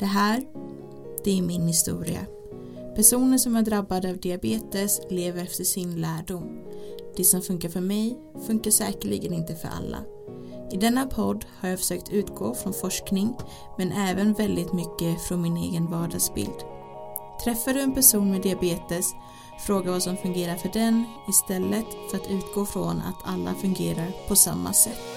Det här, det är min historia. Personer som är drabbade av diabetes lever efter sin lärdom. Det som funkar för mig funkar säkerligen inte för alla. I denna podd har jag försökt utgå från forskning men även väldigt mycket från min egen vardagsbild. Träffar du en person med diabetes, fråga vad som fungerar för den istället för att utgå från att alla fungerar på samma sätt.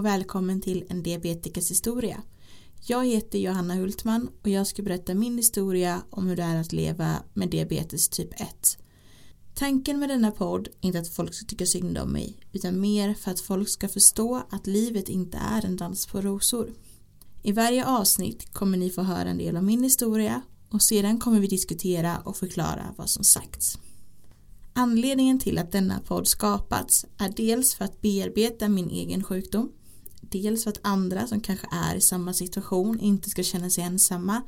Och välkommen till en diabetikers historia. Jag heter Johanna Hultman och jag ska berätta min historia om hur det är att leva med diabetes typ 1. Tanken med denna podd är inte att folk ska tycka synd om mig utan mer för att folk ska förstå att livet inte är en dans på rosor. I varje avsnitt kommer ni få höra en del av min historia och sedan kommer vi diskutera och förklara vad som sagts. Anledningen till att denna podd skapats är dels för att bearbeta min egen sjukdom, dels för att andra som kanske är i samma situation inte ska känna sig ensamma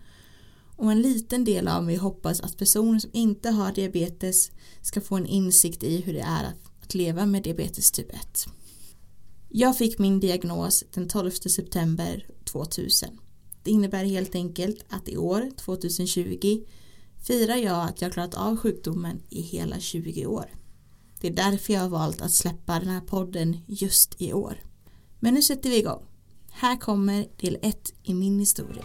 och en liten del av mig hoppas att personer som inte har diabetes ska få en insikt i hur det är att leva med diabetes typ 1. Jag fick min diagnos den 12 september 2000. Det innebär helt enkelt att i år, 2020, firar jag att jag klarat av sjukdomen i hela 20 år. Det är därför jag har valt att släppa den här podden just i år. Men nu sätter vi igång. Här kommer del 1 i min historia.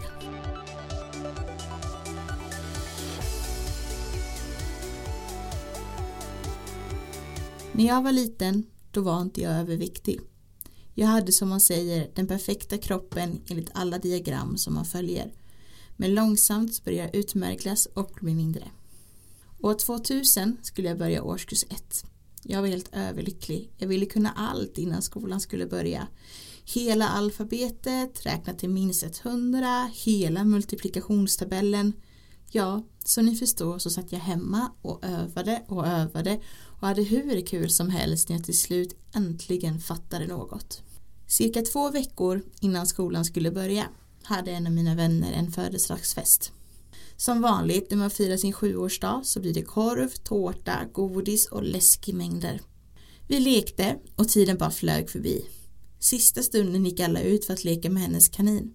När jag var liten, då var inte jag överviktig. Jag hade som man säger den perfekta kroppen enligt alla diagram som man följer men långsamt började jag utmärklas och bli mindre. År 2000 skulle jag börja årskurs 1. Jag var helt överlycklig. Jag ville kunna allt innan skolan skulle börja. Hela alfabetet, räkna till minst 100, hela multiplikationstabellen. Ja, som ni förstår så satt jag hemma och övade och övade och hade hur kul som helst när jag till slut äntligen fattade något. Cirka två veckor innan skolan skulle börja hade en av mina vänner en födelsedagsfest. Som vanligt när man firar sin sjuårsdag så blir det korv, tårta, godis och läsk i mängder. Vi lekte och tiden bara flög förbi. Sista stunden gick alla ut för att leka med hennes kanin.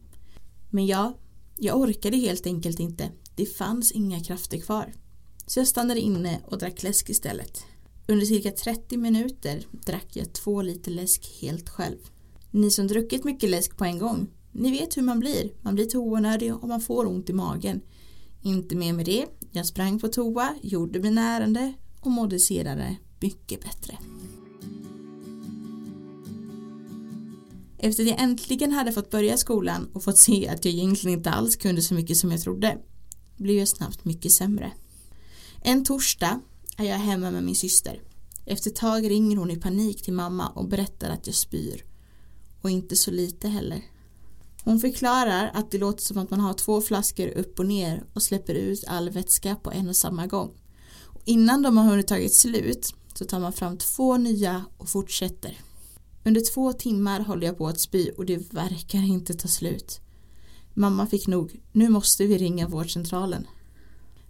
Men jag, jag orkade helt enkelt inte. Det fanns inga krafter kvar. Så jag stannade inne och drack läsk istället. Under cirka 30 minuter drack jag två liter läsk helt själv. Ni som druckit mycket läsk på en gång, ni vet hur man blir. Man blir toanödig och man får ont i magen. Inte mer med det. Jag sprang på toa, gjorde mina ärende och mådde senare mycket bättre. Efter att jag äntligen hade fått börja skolan och fått se att jag egentligen inte alls kunde så mycket som jag trodde blev jag snabbt mycket sämre. En torsdag är jag hemma med min syster. Efter ett tag ringer hon i panik till mamma och berättar att jag spyr. Och inte så lite heller. Hon förklarar att det låter som att man har två flaskor upp och ner och släpper ut all vätska på en och samma gång. Och innan de har hunnit tagit slut så tar man fram två nya och fortsätter. Under två timmar håller jag på att spy och det verkar inte ta slut. Mamma fick nog, nu måste vi ringa vårdcentralen.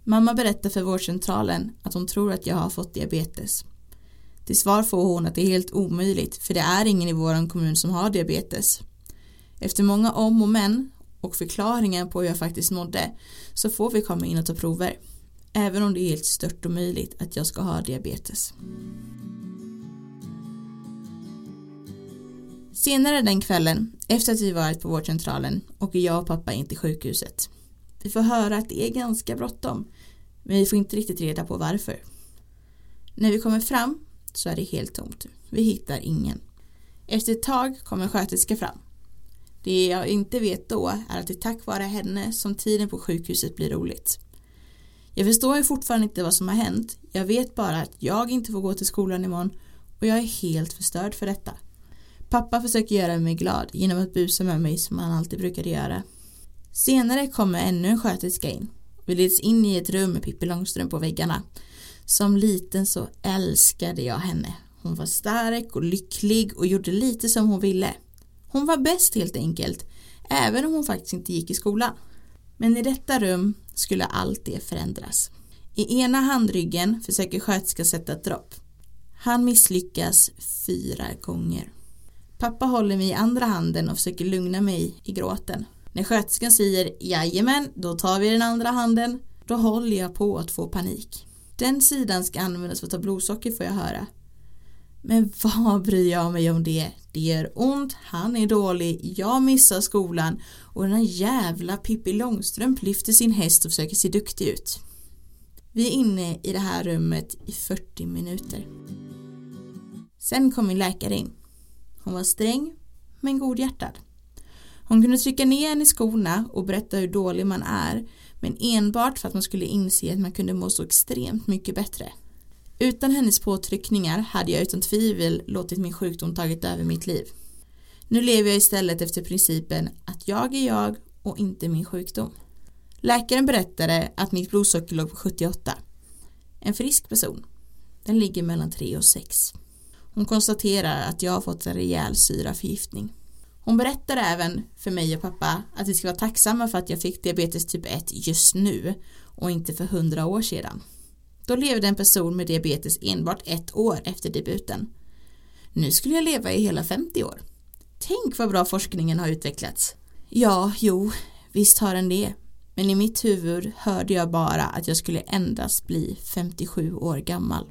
Mamma berättar för vårdcentralen att hon tror att jag har fått diabetes. Till svar får hon att det är helt omöjligt för det är ingen i vår kommun som har diabetes. Efter många om och men och förklaringen på hur jag faktiskt mådde så får vi komma in och ta prover. Även om det är helt stört omöjligt att jag ska ha diabetes. Senare den kvällen, efter att vi varit på vårdcentralen, åker jag och pappa in till sjukhuset. Vi får höra att det är ganska bråttom, men vi får inte riktigt reda på varför. När vi kommer fram så är det helt tomt. Vi hittar ingen. Efter ett tag kommer en sköterska fram. Det jag inte vet då är att det är tack vare henne som tiden på sjukhuset blir roligt. Jag förstår ju fortfarande inte vad som har hänt. Jag vet bara att jag inte får gå till skolan imorgon och jag är helt förstörd för detta. Pappa försöker göra mig glad genom att busa med mig som han alltid brukade göra. Senare kommer ännu en sköterska in. Vi leds in i ett rum med Pippi Långstrump på väggarna. Som liten så älskade jag henne. Hon var stark och lycklig och gjorde lite som hon ville. Hon var bäst helt enkelt, även om hon faktiskt inte gick i skolan. Men i detta rum skulle allt det förändras. I ena handryggen försöker sköterskan sätta ett dropp. Han misslyckas fyra gånger. Pappa håller mig i andra handen och försöker lugna mig i gråten. När sköterskan säger jajamän, då tar vi den andra handen, då håller jag på att få panik. Den sidan ska användas för att ta blodsocker får jag höra. Men vad bryr jag mig om det? Det gör ont, han är dålig, jag missar skolan och den här jävla Pippi Långstrump lyfter sin häst och försöker se duktig ut. Vi är inne i det här rummet i 40 minuter. Sen kom min läkare in. Hon var sträng men godhjärtad. Hon kunde trycka ner en i skorna och berätta hur dålig man är men enbart för att man skulle inse att man kunde må så extremt mycket bättre. Utan hennes påtryckningar hade jag utan tvivel låtit min sjukdom tagit över mitt liv. Nu lever jag istället efter principen att jag är jag och inte min sjukdom. Läkaren berättade att mitt blodsocker låg på 78. En frisk person. Den ligger mellan 3 och 6. Hon konstaterar att jag har fått en rejäl syraförgiftning. Hon berättar även för mig och pappa att vi ska vara tacksamma för att jag fick diabetes typ 1 just nu och inte för 100 år sedan. Då levde en person med diabetes enbart ett år efter debuten. Nu skulle jag leva i hela 50 år. Tänk vad bra forskningen har utvecklats. Ja, jo, visst har den det. Men i mitt huvud hörde jag bara att jag skulle endast bli 57 år gammal.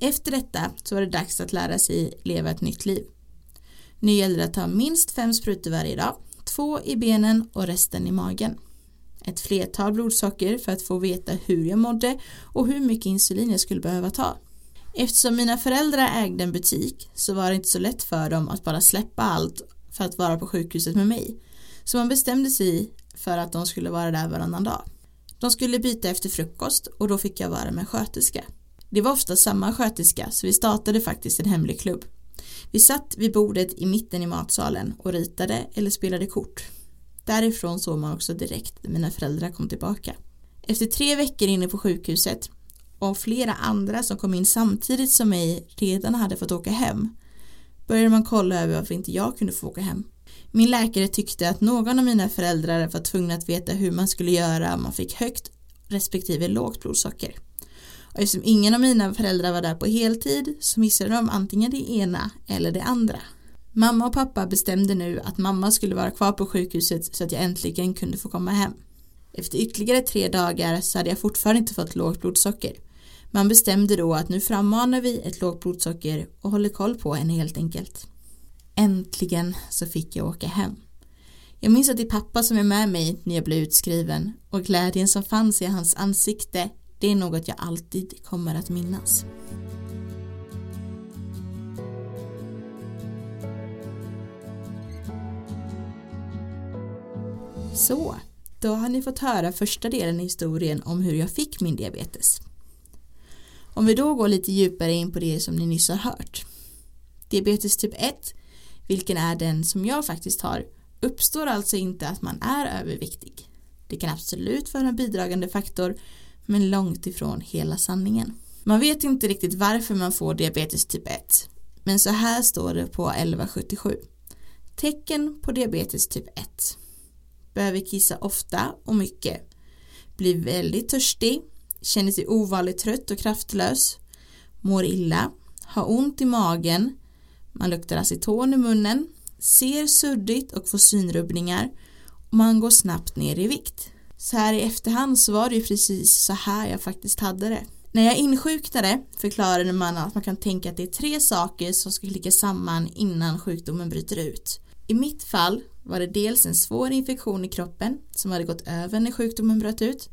Efter detta så var det dags att lära sig leva ett nytt liv. Nu gäller det att ta minst fem sprutor varje dag, två i benen och resten i magen. Ett flertal blodsocker för att få veta hur jag mådde och hur mycket insulin jag skulle behöva ta. Eftersom mina föräldrar ägde en butik så var det inte så lätt för dem att bara släppa allt för att vara på sjukhuset med mig. Så man bestämde sig för att de skulle vara där varannan dag. De skulle byta efter frukost och då fick jag vara med sköterska. Det var ofta samma sköterska så vi startade faktiskt en hemlig klubb. Vi satt vid bordet i mitten i matsalen och ritade eller spelade kort. Därifrån såg man också direkt när mina föräldrar kom tillbaka. Efter tre veckor inne på sjukhuset och flera andra som kom in samtidigt som mig redan hade fått åka hem började man kolla över varför inte jag kunde få åka hem. Min läkare tyckte att någon av mina föräldrar var tvungna att veta hur man skulle göra om man fick högt respektive lågt blodsocker. Och eftersom ingen av mina föräldrar var där på heltid så missade de antingen det ena eller det andra. Mamma och pappa bestämde nu att mamma skulle vara kvar på sjukhuset så att jag äntligen kunde få komma hem. Efter ytterligare tre dagar så hade jag fortfarande inte fått lågt blodsocker. Man bestämde då att nu frammanar vi ett lågt blodsocker och håller koll på henne helt enkelt. Äntligen så fick jag åka hem. Jag minns att det är pappa som är med mig när jag blev utskriven och glädjen som fanns i hans ansikte det är något jag alltid kommer att minnas. Så, då har ni fått höra första delen i historien om hur jag fick min diabetes. Om vi då går lite djupare in på det som ni nyss har hört. Diabetes typ 1, vilken är den som jag faktiskt har, uppstår alltså inte att man är överviktig. Det kan absolut vara en bidragande faktor men långt ifrån hela sanningen. Man vet inte riktigt varför man får diabetes typ 1 men så här står det på 1177. Tecken på diabetes typ 1 behöver kissa ofta och mycket, blir väldigt törstig, känner sig ovanligt trött och kraftlös, mår illa, har ont i magen, man luktar aceton i munnen, ser suddigt och får synrubbningar och man går snabbt ner i vikt. Så här i efterhand så var det ju precis så här jag faktiskt hade det. När jag insjuknade förklarade man att man kan tänka att det är tre saker som ska klicka samman innan sjukdomen bryter ut. I mitt fall var det dels en svår infektion i kroppen som hade gått över när sjukdomen bröt ut,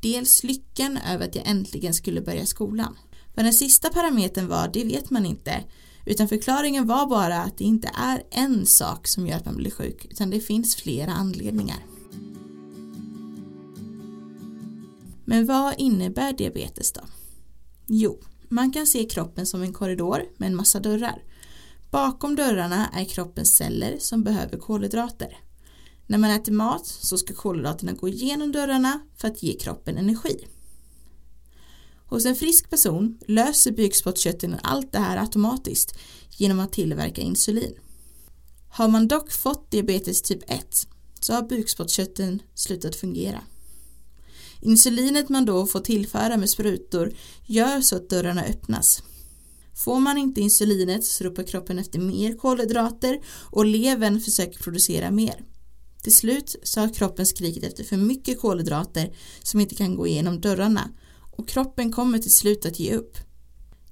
dels lyckan över att jag äntligen skulle börja skolan. Vad den sista parametern var, det vet man inte, utan förklaringen var bara att det inte är en sak som gör att man blir sjuk, utan det finns flera anledningar. Men vad innebär diabetes då? Jo, man kan se kroppen som en korridor med en massa dörrar. Bakom dörrarna är kroppens celler som behöver kolhydrater. När man äter mat så ska kolhydraterna gå igenom dörrarna för att ge kroppen energi. Hos en frisk person löser bukspottkörteln allt det här automatiskt genom att tillverka insulin. Har man dock fått diabetes typ 1 så har bukspottkörteln slutat fungera. Insulinet man då får tillföra med sprutor gör så att dörrarna öppnas. Får man inte insulinet så ropar kroppen efter mer kolhydrater och levern försöker producera mer. Till slut så har kroppen skrikit efter för mycket kolhydrater som inte kan gå igenom dörrarna och kroppen kommer till slut att ge upp.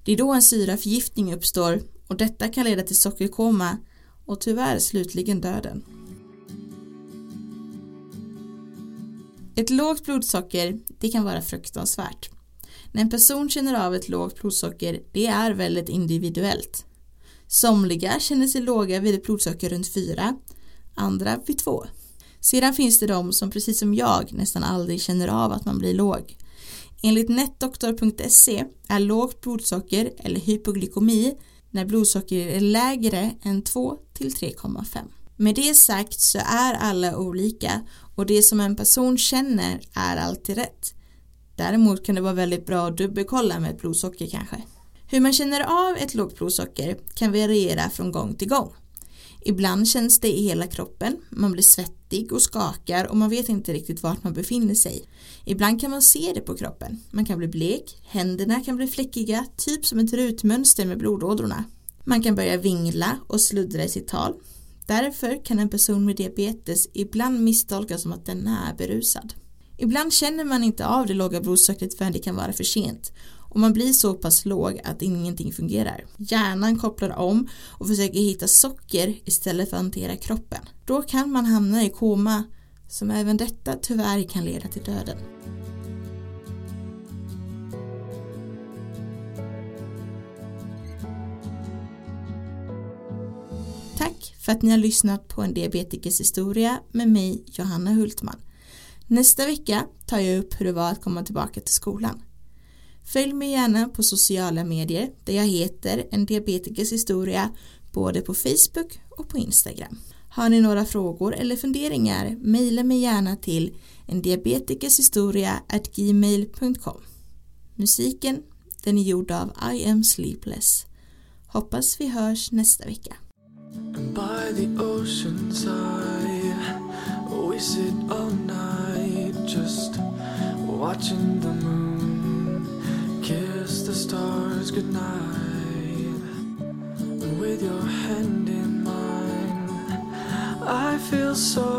Det är då en syraförgiftning uppstår och detta kan leda till sockerkoma och tyvärr slutligen döden. Ett lågt blodsocker, det kan vara fruktansvärt. När en person känner av ett lågt blodsocker, det är väldigt individuellt. Somliga känner sig låga vid ett blodsocker runt 4, andra vid 2. Sedan finns det de som precis som jag nästan aldrig känner av att man blir låg. Enligt netdoktor.se är lågt blodsocker eller hypoglykemi när blodsocker är lägre än 2 till 3,5. Med det sagt så är alla olika och det som en person känner är alltid rätt. Däremot kan det vara väldigt bra att dubbelkolla med ett blodsocker kanske. Hur man känner av ett lågt blodsocker kan variera från gång till gång. Ibland känns det i hela kroppen, man blir svettig och skakar och man vet inte riktigt vart man befinner sig. Ibland kan man se det på kroppen, man kan bli blek, händerna kan bli fläckiga, typ som ett rutmönster med blodådrorna. Man kan börja vingla och sluddra i sitt tal. Därför kan en person med diabetes ibland misstolkas som att den är berusad. Ibland känner man inte av det låga blodsockret förrän det kan vara för sent och man blir så pass låg att ingenting fungerar. Hjärnan kopplar om och försöker hitta socker istället för att hantera kroppen. Då kan man hamna i koma som även detta tyvärr kan leda till döden. Tack för att ni har lyssnat på en diabetikers historia med mig Johanna Hultman. Nästa vecka tar jag upp hur det var att komma tillbaka till skolan. Följ mig gärna på sociala medier där jag heter En diabetikers historia både på Facebook och på Instagram. Har ni några frågor eller funderingar mejla mig gärna till endiabetikershistoria.gmail.com Musiken den är gjord av I am sleepless. Hoppas vi hörs nästa vecka. By the ocean side We sit on watching the moon Kiss the stars goodnight With your hand in mine. I feel so